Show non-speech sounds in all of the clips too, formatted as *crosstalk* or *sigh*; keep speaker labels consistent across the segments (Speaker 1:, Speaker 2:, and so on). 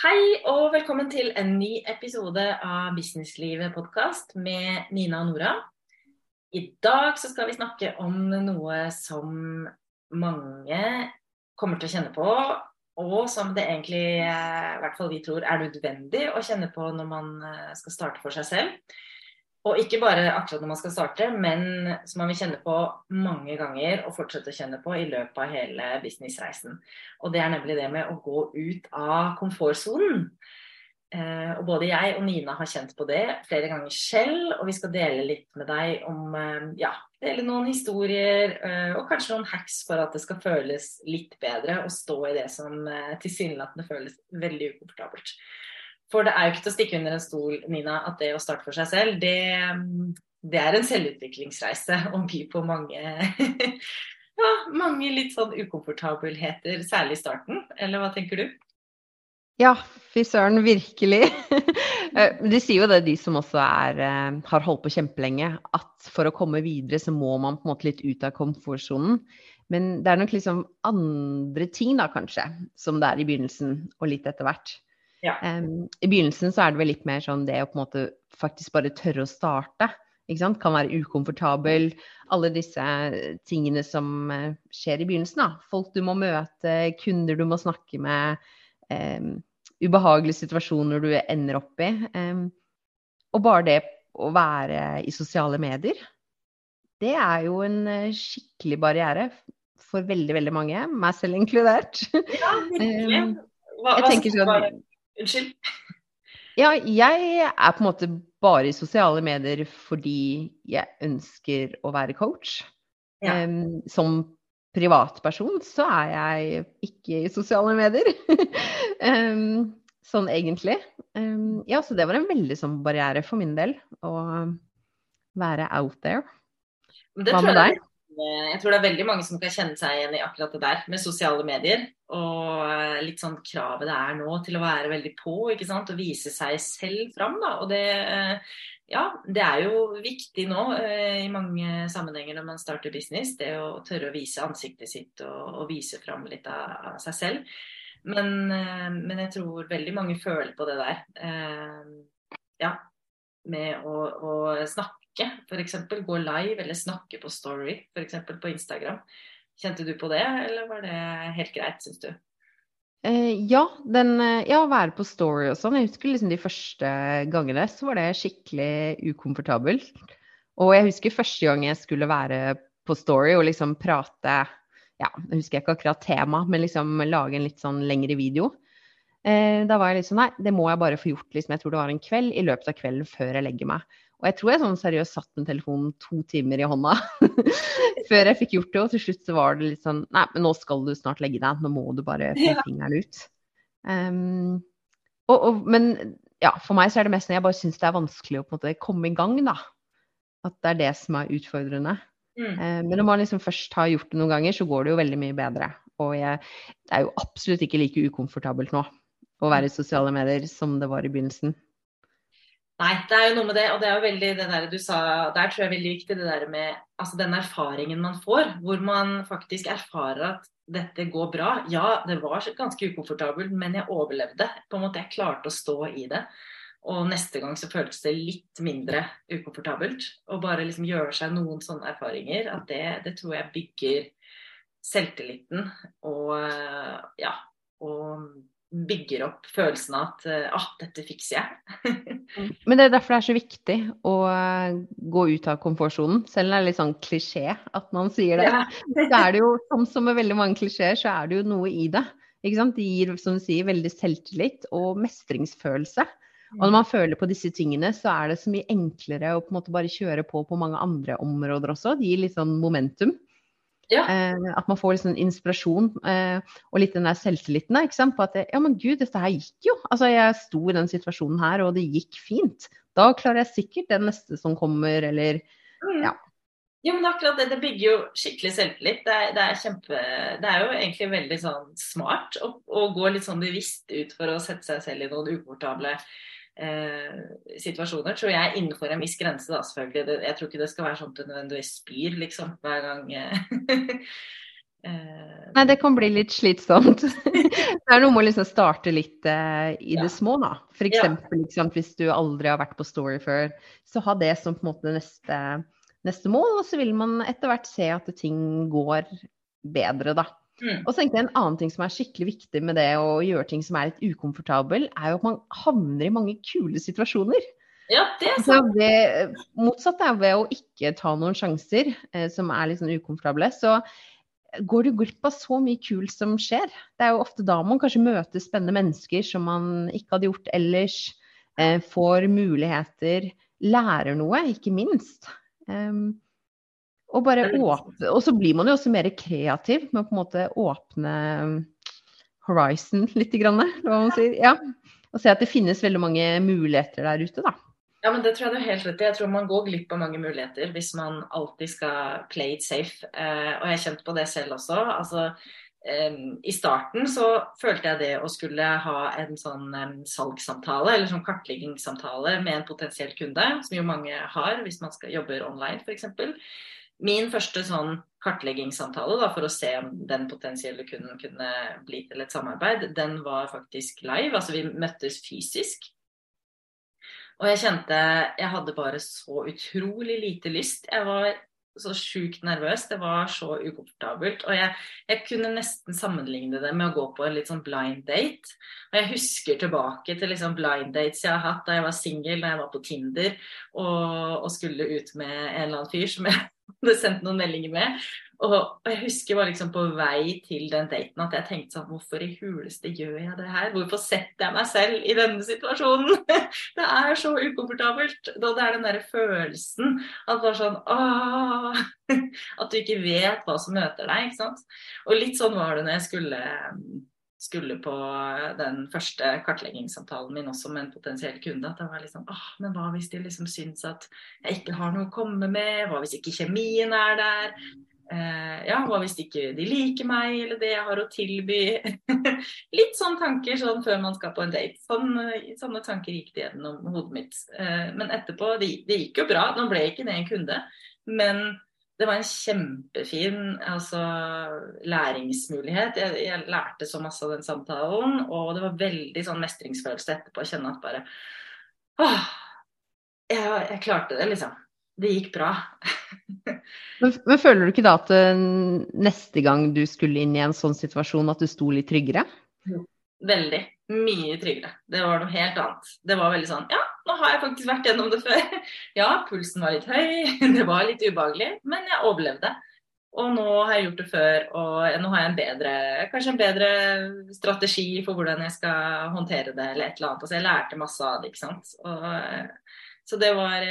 Speaker 1: Hei og velkommen til en ny episode av Businesslivet podkast med Nina og Nora. I dag så skal vi snakke om noe som mange kommer til å kjenne på, og som det egentlig, i hvert fall vi tror, er nødvendig å kjenne på når man eh, skal starte for seg selv. Og ikke bare akkurat når man skal starte, men som man vil kjenne på mange ganger og fortsette å kjenne på i løpet av hele businessreisen. Og det er nemlig det med å gå ut av komfortsonen. Eh, og både jeg og Nina har kjent på det flere ganger selv, og vi skal dele litt med deg om eh, ja, dele noen historier eh, og kanskje noen hacks for at det skal føles litt bedre å stå i det som tilsynelatende føles veldig ukomfortabelt. For det er jo ikke til å stikke under en stol, Nina, at det å starte for seg selv, det, det er en selvutviklingsreise *laughs* og byr på mange *laughs* ja, mange litt sånn ukomfortabelheter, særlig i starten. Eller hva tenker du?
Speaker 2: Ja, fy søren, virkelig. *laughs* Eh, de sier jo det, de som også er, eh, har holdt på kjempelenge, at for å komme videre så må man på en måte litt ut av komfortsonen. Men det er nok liksom andre ting da, kanskje, som det er i begynnelsen og litt etter hvert. Ja. Um, I begynnelsen så er det vel litt mer sånn det å på en måte faktisk bare tørre å starte. Ikke sant? Kan være ukomfortabel. Alle disse tingene som uh, skjer i begynnelsen. da. Folk du må møte, kunder du må snakke med. Um, ubehagelige situasjoner du ender opp i. Um, og bare det å være i sosiale medier, det er jo en uh, skikkelig barriere for veldig, veldig mange, meg selv inkludert. Ja, virkelig. Hva, hva, sånn, Unnskyld. Ja, jeg er på en måte bare i sosiale medier fordi jeg ønsker å være coach. Ja. Um, som privatperson så er jeg ikke i sosiale medier. *laughs* um, sånn egentlig. Um, ja, så det var en veldig sånn barriere for min del å være out there.
Speaker 1: Hva med deg? Jeg tror det er veldig mange som kan kjenne seg igjen i akkurat det der med sosiale medier. Og eh, litt sånn kravet det er nå til å være veldig på ikke sant? og vise seg selv fram. Da. Og det, eh, ja, det er jo viktig nå eh, i mange sammenhenger når man starter business. Det å tørre å vise ansiktet sitt og, og vise fram litt av seg selv. Men, men, jeg tror veldig mange føler på det der. Ja, med å, å snakke snakke, f.eks. Gå live eller snakke på Story, f.eks. på Instagram. Kjente du på det, eller var det helt greit, syns du?
Speaker 2: Eh, ja, den, eh, ja, å være på Story og sånn. Jeg husker liksom de første gangene så var det skikkelig ukomfortabelt. Og jeg husker første gang jeg skulle være på Story og liksom prate Ja, jeg husker ikke akkurat tema, men liksom lage en litt sånn lengre video. Eh, da var jeg liksom Nei, det må jeg bare få gjort, liksom. Jeg tror det var en kveld i løpet av kvelden før jeg legger meg. Og jeg tror jeg sånn seriøst satt med telefonen to timer i hånda *laughs* før jeg fikk gjort det. Og til slutt så var det litt sånn Nei, men nå skal du snart legge deg. Nå må du bare *laughs* få fingeren ut. Um, og, og, men ja, for meg så er det mest når jeg bare syns det er vanskelig å på en måte komme i gang, da. At det er det som er utfordrende. Mm. Uh, men når man liksom først har gjort det noen ganger, så går det jo veldig mye bedre. Og jeg, det er jo absolutt ikke like ukomfortabelt nå å være i sosiale medier som det var i begynnelsen.
Speaker 1: Nei, det er jo noe med det, og det er jo veldig det der du sa Der tror jeg er veldig viktig det der med altså den erfaringen man får, hvor man faktisk erfarer at dette går bra. Ja, det var ganske ukomfortabelt, men jeg overlevde. På en måte Jeg klarte å stå i det. Og neste gang så føltes det litt mindre ukomfortabelt. Å bare liksom gjøre seg noen sånne erfaringer, at det, det tror jeg bygger selvtilliten og ja, og bygger opp følelsen av at eh, ah, dette fikser jeg.
Speaker 2: Mm. *laughs* Men det er derfor det er så viktig å eh, gå ut av komfortsonen, selv om det er litt sånn klisjé at man sier det. Ja. så er det jo, som, som med veldig mange klisjeer, så er det jo noe i det. Ikke sant? Det gir, som du sier, veldig selvtillit og mestringsfølelse. Og når man føler på disse tingene, så er det så mye enklere å på en måte bare kjøre på på mange andre områder også. Det gir litt sånn momentum. Ja. Eh, at man får sånn inspirasjon eh, og litt den der selvtilliten sant? på at ja, men gud, dette her gikk jo. Altså, jeg sto i den situasjonen her, og det gikk fint. Da klarer jeg sikkert den neste som kommer, eller
Speaker 1: mm. ja. Jo, men akkurat det, det bygger jo skikkelig selvtillit. Det er, det er, kjempe, det er jo egentlig veldig sånn smart å, å, gå litt sånn bevisst ut for å sette seg selv i noen ukomfortable eh, situasjoner, tror jeg, innenfor en viss grense, da, selvfølgelig. Det, jeg tror ikke det skal være sånn at du nødvendigvis spyr, liksom, hver gang. Eh. *laughs* Eh,
Speaker 2: Nei, det kan bli litt slitsomt. *laughs* det er noe med å liksom starte litt eh, i
Speaker 1: Ja.
Speaker 2: det små, da. For
Speaker 1: Ja.
Speaker 2: eksempel hvis du aldri har vært på Story før, så ha det som på en måte neste, neste mål, og så vil man etter hvert se at ting går bedre, da.
Speaker 1: Mm.
Speaker 2: Og så tenkte jeg En annen ting som er skikkelig viktig med det å gjøre ting som er litt ukomfortabel, er jo at man havner i mange kule situasjoner.
Speaker 1: Ja, det er sant.
Speaker 2: ved, motsatt er ved å ikke ta noen sjanser eh, som er litt sånn ukomfortable, så går du glipp av så mye kult som skjer. Det er jo ofte da man kanskje møter spennende mennesker som man ikke hadde gjort ellers. Eh, får muligheter, lærer noe, ikke minst. Em, og åpne Og så blir man jo også mer kreativ med å på en måte åpne horizon litt, grann, hva man sier. Ja. Og se at det finnes veldig mange muligheter der ute, da.
Speaker 1: Ja, men Det tror jeg du har helt rett i. Jeg tror man går glipp av mange muligheter hvis man alltid skal play it safe. Eh, og jeg har kjent på det selv også. Altså, I starten så følte jeg det å skulle ha en sånn salgssamtale eller sånn kartleggingssamtale med en potensiell kunde, som jo mange har hvis man skal jobber online f.eks. Min første sånn kartleggingssamtale da, for å se om den potensielle kunden kunne bli til et samarbeid, den var faktisk live. Altså vi møttes fysisk. Og jeg kjente jeg hadde bare så utrolig lite lyst. Jeg var så sjukt nervøs. Det var så ukomfortabelt. Og jeg, jeg, kunne nesten sammenligne det med å gå på en litt sånn blind date. Og jeg husker tilbake til liksom blind dates jeg har hatt da jeg var singel, da jeg var på Tinder og, og skulle ut med en eller annen fyr som jeg hadde sendt noen meldinger med. Og, og jeg husker bare liksom på vei til den daten at jeg tenkte sånn Hvorfor i huleste gjør jeg det her? Hvorfor setter jeg meg selv i denne situasjonen? *laughs* Det er så ukomfortabelt. Da det er den derre følelsen at bare sånn Åh! *laughs* At du ikke vet hva som møter deg, ikke sant. Og litt sånn var det når jeg skulle skulle på den første kartleggingssamtalen min også med en potensiell kunde. At jeg var liksom ah, men hva hvis de liksom syns at jeg ikke har noe å komme med? Hva hvis ikke kjemien er der? Eh, ja, hva hvis ikke de liker meg eller det jeg har å tilby? *laughs* Litt sånne tanker sånn før man skal på en date. Sånn, sånne tanker gikk det gjennom hodet mitt. Eh, men etterpå, det, det, gikk jo bra. Nå ble ikke det en kunde, men det var en kjempefin altså, læringsmulighet. Jeg, jeg, lærte så masse av den samtalen, og det var veldig sånn mestringsfølelse etterpå å kjenne at bare åh, jeg, jeg klarte det, liksom. Det gikk bra. *laughs*
Speaker 2: Men, men, føler du ikke da at uh, neste gang du skulle inn i en sånn situasjon, at du sto litt tryggere?
Speaker 1: Veldig. Mye tryggere. Det var noe helt annet. Det var veldig sånn Ja, nå har jeg faktisk vært gjennom det *laughs* før. Ja, pulsen var litt høy, *laughs* det var litt ubehagelig, men jeg overlevde. Og nå har jeg gjort det før, og nå har jeg en bedre, kanskje en bedre strategi for hvordan jeg skal håndtere det, eller et eller annet. Altså, jeg lærte masse av det, ikke sant. Og, så det var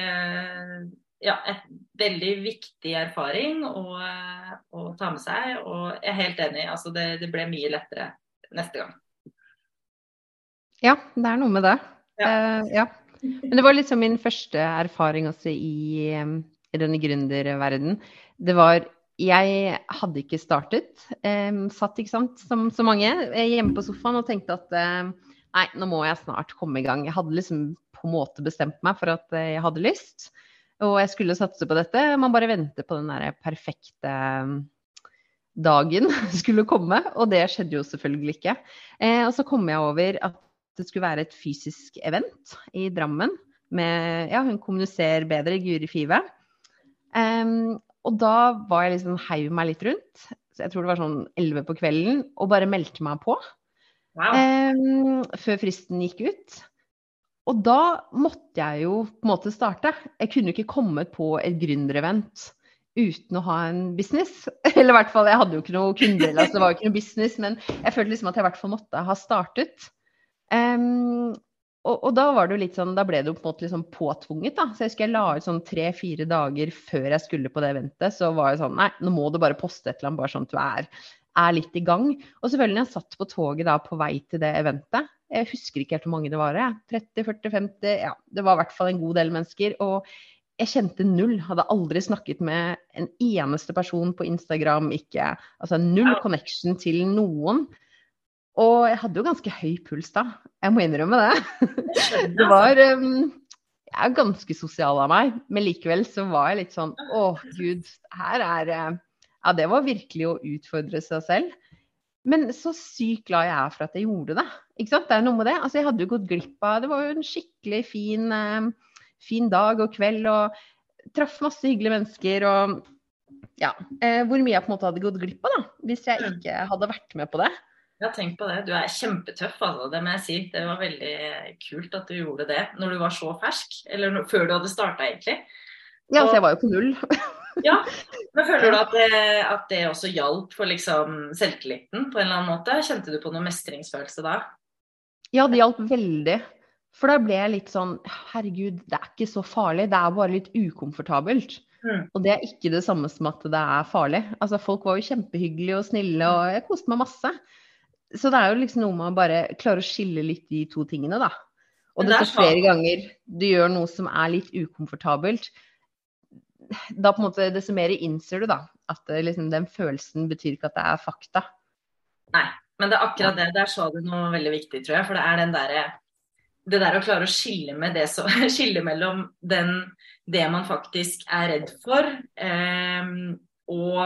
Speaker 1: ja, et veldig viktig erfaring å, å, ta med seg. Og jeg er helt enig, altså det, det, ble mye lettere neste gang.
Speaker 2: Ja, det er noe med det.
Speaker 1: Ja.
Speaker 2: Uh, ja. Men det var liksom min første erfaring også i, i denne gründerverdenen. Det var Jeg hadde ikke startet. Um, satt, ikke sant, som så mange, hjemme på sofaen og tenkte at uh, nei, nå må jeg snart komme i gang. Jeg hadde liksom på en måte bestemt meg for at jeg hadde lyst. Og jeg skulle satse på dette. Man bare venter på den der perfekte dagen *laughs* skulle komme, og det skjedde jo selvfølgelig ikke. Eh, og så kom jeg over at det skulle være et fysisk event i Drammen med ja, Hun kommuniserer bedre, Guri Five. Um, og da var jeg liksom heiv meg litt rundt. Så jeg tror det var sånn 11 på kvelden, og bare meldte meg på.
Speaker 1: Wow.
Speaker 2: Um, før fristen gikk ut. Og da måtte jeg jo på en måte starte. Jeg kunne ikke kommet på et gründerevent uten å ha en business. *laughs* Eller i hvert fall, jeg hadde jo ikke noe kunder, altså det var jo ikke noe business, men jeg følte liksom at jeg i hvert fall måtte ha startet. Um, og, og, da var det jo litt sånn, da ble det jo på en måte liksom påtvunget, da. Så jeg husker jeg la ut sånn tre-fire dager før jeg skulle på det eventet, så var jeg sånn nei, nå må du bare poste et eller annet, bare sånn at du er, er litt i gang. Og selvfølgelig, jeg satt på toget da på vei til det eventet. Jeg husker ikke helt hvor mange det var. Jeg. 30, 40, 50 Ja, det var i hvert fall en god del mennesker. Og jeg kjente null. Hadde aldri snakket med en eneste person på Instagram. Ikke, altså null connection til noen. Og jeg hadde jo ganske høy puls da. Jeg må innrømme det. Det *laughs* var um, Jeg er ganske sosial av meg, men likevel så var jeg litt sånn Å, gud, her er, Ja, det var virkelig å utfordre seg selv. Men så sykt glad jeg er for at jeg gjorde det. Ikke sant? Det er noe med det. Altså, jeg hadde jo gått glipp av Det var jo en skikkelig fin, eh, fin dag og kveld, og traff masse hyggelige mennesker og ja. Eh, hvor mye jeg på en måte hadde gått glipp av da, hvis jeg ikke hadde vært med på det.
Speaker 1: Ja, tenk på det. Du er kjempetøff, altså. Det må jeg si. Det var veldig kult at du gjorde det når du var så fersk. Eller før du hadde starta, egentlig.
Speaker 2: Ja, så jeg var jo på null. *laughs*
Speaker 1: Ja, Men føler du at det, at det også hjalp for liksom selvtilliten på en eller annen måte? Kjente du på noe mestringsfølelse da?
Speaker 2: Ja, det hjalp veldig. For da ble jeg litt sånn Herregud, det er ikke så farlig. Det er bare litt ukomfortabelt.
Speaker 1: Mm.
Speaker 2: Og det er ikke det samme som at det er farlig. Altså, folk var jo kjempehyggelige og snille, og jeg koste meg masse. Så det er jo liksom noe med å bare klare å skille litt de to tingene, da. Og
Speaker 1: det er
Speaker 2: så flere ganger du gjør noe som er litt ukomfortabelt, da på en måte desto mer innser du da at liksom, den følelsen betyr ikke at det er fakta.
Speaker 1: Nei. Men det er akkurat det. Der sa du noe veldig viktig, tror jeg. For det er den derre Det der å klare å skille med det så *laughs* Skille mellom den det man faktisk er redd for, eh, og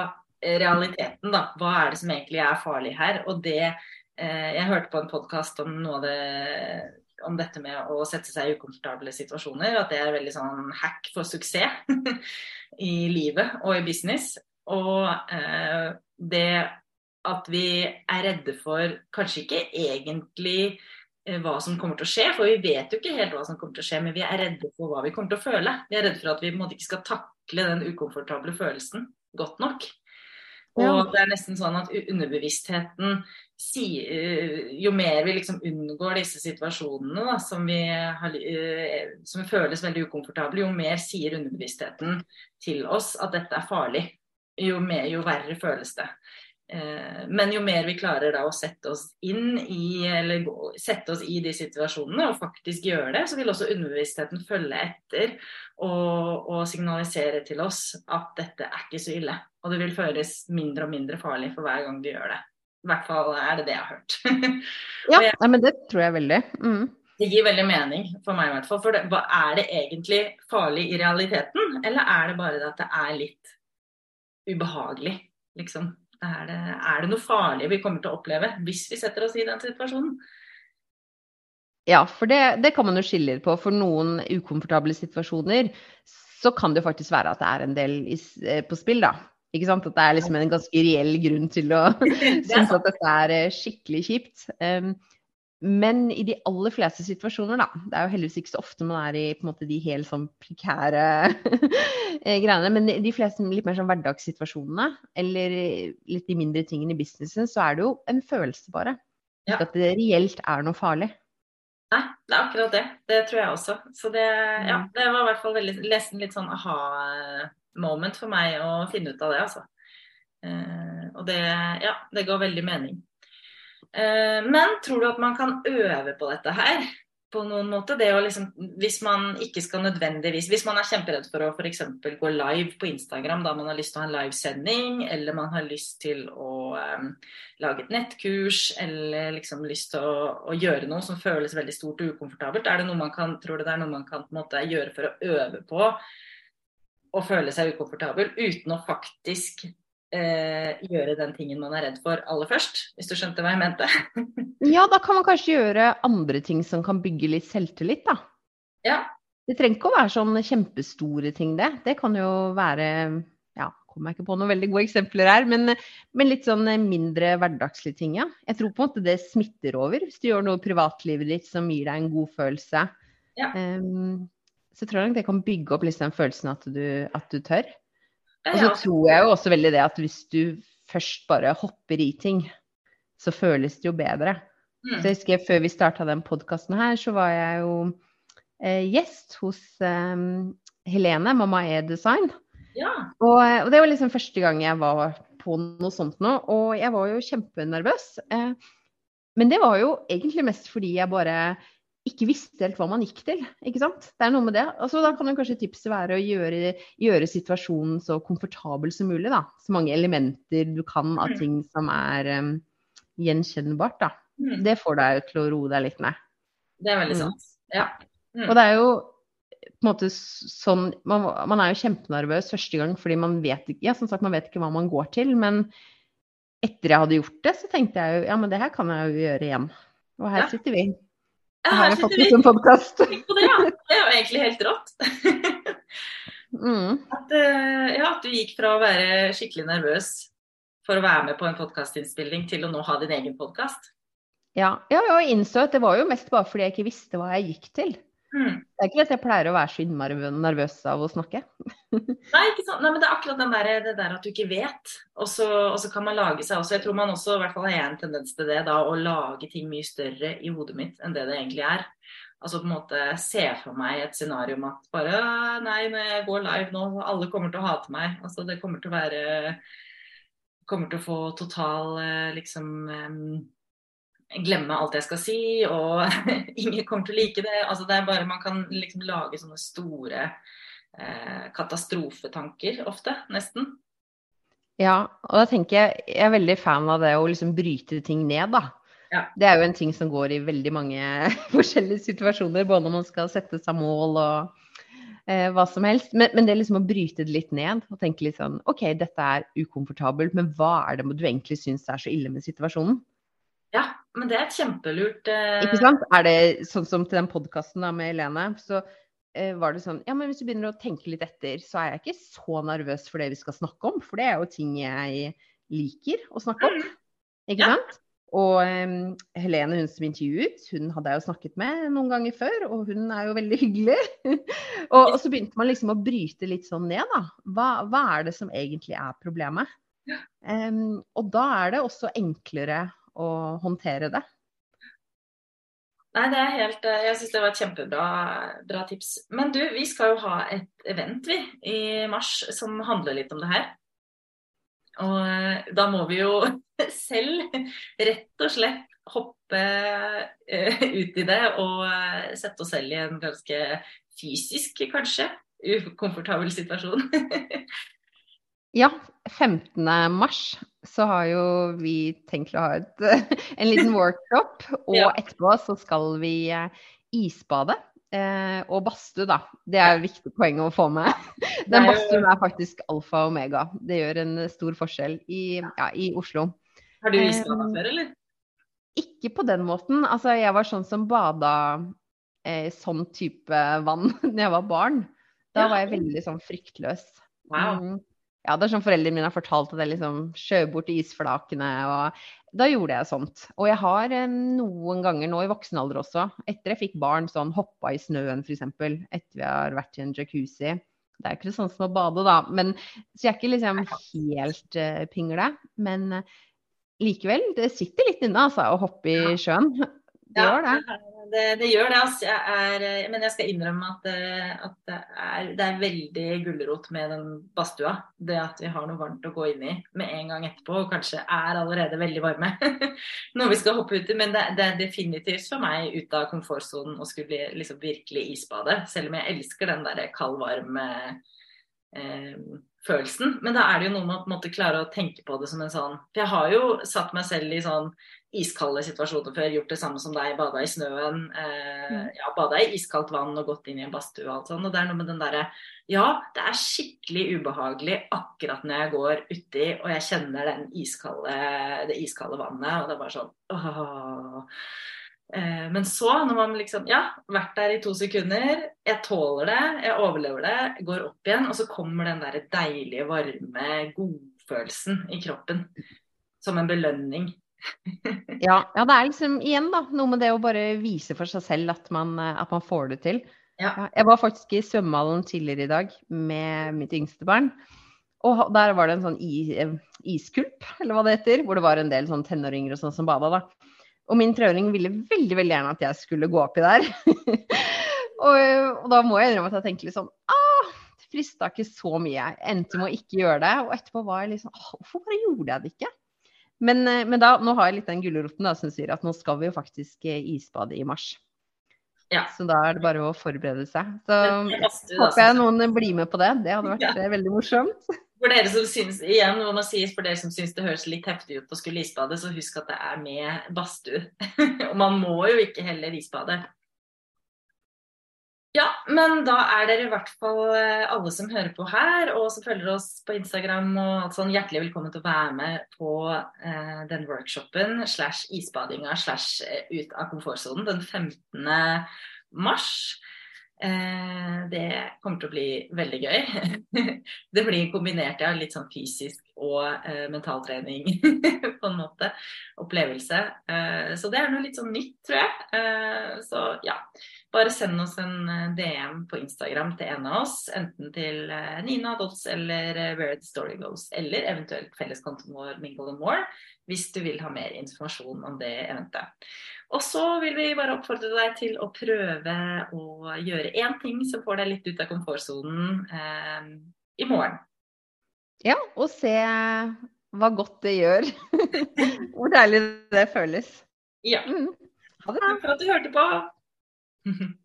Speaker 1: realiteten, da. Hva er det som egentlig er farlig her? Og det eh, Jeg hørte på en podkast om noe av det om dette med å sette seg i ukomfortable situasjoner. At det er veldig sånn hack for suksess *laughs* i livet og i business. Og eh, det at vi er redde for kanskje ikke egentlig eh, hva som kommer til å skje, for vi vet jo ikke helt hva som kommer til å skje, men vi er redde for hva vi kommer til å føle. Vi er redde for at vi på en måte ikke skal takle den ukomfortable følelsen godt nok. Og
Speaker 2: Ja.
Speaker 1: det er nesten sånn at underbevisstheten sier eh, Jo mer vi liksom unngår disse situasjonene da, som, vi har, eh, som føles veldig ukomfortable, jo mer sier underbevisstheten til oss at dette er farlig. Jo, mer, jo verre føles det. Eh, Men jo mer vi klarer da å sette oss inn i eller sette oss i de situasjonene og faktisk gjøre det, så vil også underbevisstheten følge etter og, og signalisere til oss at dette er ikke så ille. Og det vil føles mindre og mindre farlig for hver gang du gjør det. I hvert fall er det det jeg har hørt. *laughs*
Speaker 2: Ja,
Speaker 1: jeg-
Speaker 2: nei, men det tror jeg veldig. Mm.
Speaker 1: Det gir veldig mening for meg i hvert fall. For det, er det egentlig farlig i realiteten, eller er det bare det at det er litt ubehagelig, liksom? Er det, er det noe farlig vi kommer til å oppleve hvis vi setter oss i den situasjonen?
Speaker 2: Ja, for det, det kan man jo skille på. For noen ukomfortable situasjoner så kan det jo faktisk være at det er en del i, eh, på spill, da. Ikke sant? At det er liksom en ganske reell grunn til å *laughs* *laughs* synes at dette er eh, skikkelig kjipt. Um, men i de aller fleste situasjoner, da. Det er jo heldigvis ikke så ofte man er i måte, de helt sånn prekære *laughs* eh, greiene. Men i de fleste litt mer sånn hverdagssituasjonene, eller litt de mindre tingene i businessen, så er det jo en følelse, bare.
Speaker 1: Ja.
Speaker 2: At det reelt er noe farlig.
Speaker 1: Nei, det er akkurat det. Det tror jeg også. Så det, ja,
Speaker 2: Mm.
Speaker 1: det var i hvert fall veldig, nesten litt sånn aha-moment for meg å finne ut av det, altså. Eh, og det, ja, det ga veldig mening. Eh, men tror du at man kan øve på dette her? På noen måte? Det å liksom, hvis man ikke skal nødvendigvis Hvis man er kjemperedd for å f.eks. gå live på Instagram da man har lyst til å ha en livesending, eller man har lyst til å eh, lage et nettkurs, eller liksom lyst til å, å gjøre noe som føles veldig stort og ukomfortabelt, er det noe man kan, tror du det er noe man kan på en måte gjøre for å øve på å føle seg ukomfortabel, uten å faktisk eh, gjøre den tingen man er redd for aller først, hvis du skjønte hva jeg mente? *laughs*
Speaker 2: Ja, da kan man kanskje gjøre andre ting som kan bygge litt selvtillit, da.
Speaker 1: ja.
Speaker 2: Det trenger ikke å være sånn kjempestore ting, det. Det kan jo være Ja, kommer jeg ikke på noen veldig gode eksempler her, men, men litt sånn mindre hverdagslige ting, ja. Jeg tror på en måte det smitter over. Hvis du gjør noe i privatlivet ditt som gir deg en god følelse,
Speaker 1: Ja.
Speaker 2: Ehm, så tror jeg nok det kan bygge opp liksom følelsen at du, at du tør. Og så
Speaker 1: ja.
Speaker 2: tror jeg jo også veldig det at hvis du først bare hopper i ting, så føles det jo bedre.
Speaker 1: Mm.
Speaker 2: Så jeg husker Før vi starta den podkasten her, så var jeg jo eh, gjest hos eh, Helene, Mamma E-design.
Speaker 1: ja.
Speaker 2: Og, og det var liksom første gang jeg var på noe sånt nå, og jeg var jo kjempenervøs. Eh, men det var jo egentlig mest fordi jeg bare ikke visste helt hva man gikk til. ikke sant? Det er noe med det. Altså, da kan jo kanskje tipset være å gjøre, gjøre situasjonen så komfortabel som mulig. da. Så mange elementer du kan av
Speaker 1: Mm.
Speaker 2: ting som er um, gjenkjennbart. da.
Speaker 1: Mm.
Speaker 2: Det får deg til å roe deg litt ned.
Speaker 1: Det er veldig
Speaker 2: Mm.
Speaker 1: sant. Ja. Mm.
Speaker 2: Og det er jo på en måte sånn man, man, er jo kjempenervøs første gang fordi man vet ja, som sagt, man vet ikke hva man går til. Men etter jeg hadde gjort det, så tenkte jeg jo ja, men det her kan jeg jo gjøre igjen. Og her ja. sitter vi.
Speaker 1: Her, sitter vi. En podkast. *laughs* Det, ja. det er jo egentlig helt rått. *laughs* mm. at, uh, ja, at du gikk fra å være skikkelig nervøs for å være med på en podkastinnspilling til å nå ha din egen podkast.
Speaker 2: Ja, ja, jeg innså at det var jo mest bare fordi jeg ikke visste hva jeg gikk til. Mm. Det er ikke at jeg pleier å være så innmari nervøs av å snakke. *laughs*
Speaker 1: Nei, ikke sant. Nei, men det er akkurat der, det der at du ikke vet. Og så, og så, kan man lage seg også Jeg tror man også, i hvert fall har jeg en tendens til det, da, å lage ting mye større i hodet mitt enn det det egentlig er. Altså på en måte se for meg et scenario om at bare Nei, når jeg går live nå, alle kommer til å hate meg. Altså det kommer til å være Kommer til å få total eh, liksom glemme alt jeg skal si, og *laughs* ingen kommer til å like det. Altså, det er bare Man kan liksom lage sånne store eh, katastrofetanker ofte, nesten.
Speaker 2: Ja, og da tenker jeg Jeg er veldig fan av det å liksom bryte ting ned, da. Ja. Det er jo en ting som går i veldig mange *laughs* forskjellige situasjoner, både når man skal sette seg mål og eh, hva som helst. Men, men, det liksom å bryte det litt ned og tenke litt sånn OK, dette er ukomfortabelt, men hva er det du egentlig syns er så ille med situasjonen?
Speaker 1: Ja, men det er et kjempelurt eh...
Speaker 2: Ikke sant? Er det sånn som til den podkasten med Helene, så eh, var det sånn Ja, men hvis du begynner å tenke litt etter, så er jeg ikke så nervøs for det vi skal snakke om. For det er jo ting jeg liker å snakke om. Ikke ja. sant? Og um, Helene, hun som intervjuet, hun hadde jeg jo snakket med noen ganger før, og hun er jo veldig hyggelig. *laughs* og, og, så begynte man liksom å bryte litt sånn ned, da. Hva, hva er det som egentlig er problemet? Um, og da er det også enklere å håndtere det?
Speaker 1: Nei, det er helt eh, Jeg syns det var et kjempebra tips. Men du, vi skal jo ha et event, vi, i mars som handler litt om det her. Og eh, da må vi jo *laughs* selv rett og slett hoppe uh, ut i det og sette oss selv i en ganske fysisk, kanskje, ukomfortabel situasjon. *laughs*
Speaker 2: Ja, 15. mars så har jo vi tenkt å ha et, *laughs* en liten workshop. *laughs* Og ja. etterpå så skal vi eh, isbade. Eh, og badstue, da. Det er et viktig poeng å få med. *laughs* Den badstuen er faktisk alfa og omega. Det gjør en stor forskjell i, ja, i Oslo.
Speaker 1: Har du isbada før, eller?
Speaker 2: Ikke på den måten. Altså, jeg var sånn som bada eh, sånn type vann da jeg var barn. Da var jeg veldig sånn fryktløs. Wow. Mm ja, det er sånn foreldrene mine har fortalt at jeg liksom skjøv bort isflakene. og Da gjorde jeg sånt. Og jeg har eh, noen ganger nå i voksen alder også, etter jeg fikk barn, sånn hoppa i snøen f.eks. Etter vi har vært i en jacuzzi. Det er ikke sånn som å bade, da. Men, så jeg er ikke liksom helt uh, pingle. Men uh, likevel, det sitter litt inne altså, å hoppe i sjøen. Det ja, gjør det
Speaker 1: det, det, gjør det. Altså. Jeg er, eh, men jeg skal innrømme at, eh, at det, er, det, er, veldig gulrot med den badstua. Det at vi har noe varmt å gå inn i med en gang etterpå, og kanskje er allerede veldig varme *laughs* når vi skal hoppe uti. Men det, det, er definitivt for meg ut av komfortsonen å skulle liksom virkelig isbade. Selv om jeg elsker den der kald-varm eh, følelsen. Men da er det jo noe med å klare å tenke på det som en sånn For jeg har jo satt meg selv i sånn iskalde situasjoner før. Gjort det samme som deg, bada i snøen. Eh, mm. ja, bada i iskaldt vann og gått inn i en badstue og alt sånt. Og det er noe med den derre Ja, det er skikkelig ubehagelig akkurat når jeg går uti og jeg kjenner den iskalde, det iskalde vannet, og det er bare sånn åh. Eh, men så, når man liksom Ja, vært der i to sekunder. Jeg tåler det, jeg overlever det, går opp igjen. Og så kommer den der deilige, varme godfølelsen i kroppen. Som en belønning *laughs*
Speaker 2: ja, ja, det er liksom igjen da, noe med det å bare vise for seg selv at man, at man får det til. Ja. Jeg var faktisk i svømmehallen tidligere i dag med mitt yngste barn. Og der var det en sånn is, iskulp, eller hva det heter, hvor det var en del sånn tenåringer og sånn som bada. da. Og min treåring ville veldig veldig gjerne at jeg skulle gå oppi der. *laughs* og, og, da må jeg innrømme at jeg tenkte liksom ah, det frista ikke så mye. Jeg endte med å ikke gjøre det. Og etterpå var jeg liksom Hvorfor bare gjorde jeg det ikke? Men, eh, men, da, nå har jeg litt den gulroten som sier at nå skal vi jo faktisk eh, isbade i mars. Ja. Så da er det bare å forberede seg. Så du, håper jeg noen blir med på det. Det hadde vært ja. Eh, veldig morsomt. *laughs*
Speaker 1: For dere som syns, igjen, må man sies, for dere som syns det høres litt heftig ut å skulle isbade, så husk at det er med badstue. *laughs* Og man må jo ikke heller isbade. Men da er dere i hvert fall eh, alle som hører på her, og som følger oss på Instagram og alt sånn, hjertelig velkommen til å være med på eh, den workshopen slash isbadinga slash eh, ut av komfortsonen den 15. mars. Eh, det kommer til å bli veldig gøy. *laughs* det blir kombinert av ja, litt sånn fysisk og eh, mentaltrening *laughs* på en måte. Opplevelse. Eh, så det er noe litt sånn nytt, tror jeg. så ja bare send oss en eh, DM på Instagram til en av oss. Enten til eh, Nina Dots eller eh, Where the Story Goes, eller eventuelt felleskontoen vår Mingle and More, hvis du vil ha mer informasjon om det eventet. Og så vil vi bare oppfordre deg til å prøve å gjøre én ting som får deg litt ut av komfortsonen eh, i morgen.
Speaker 2: Ja, og se hva godt det gjør. *laughs* Hvor deilig det føles.
Speaker 1: Ja. Mm. Ha det. Takk for at du hørte på. *laughs*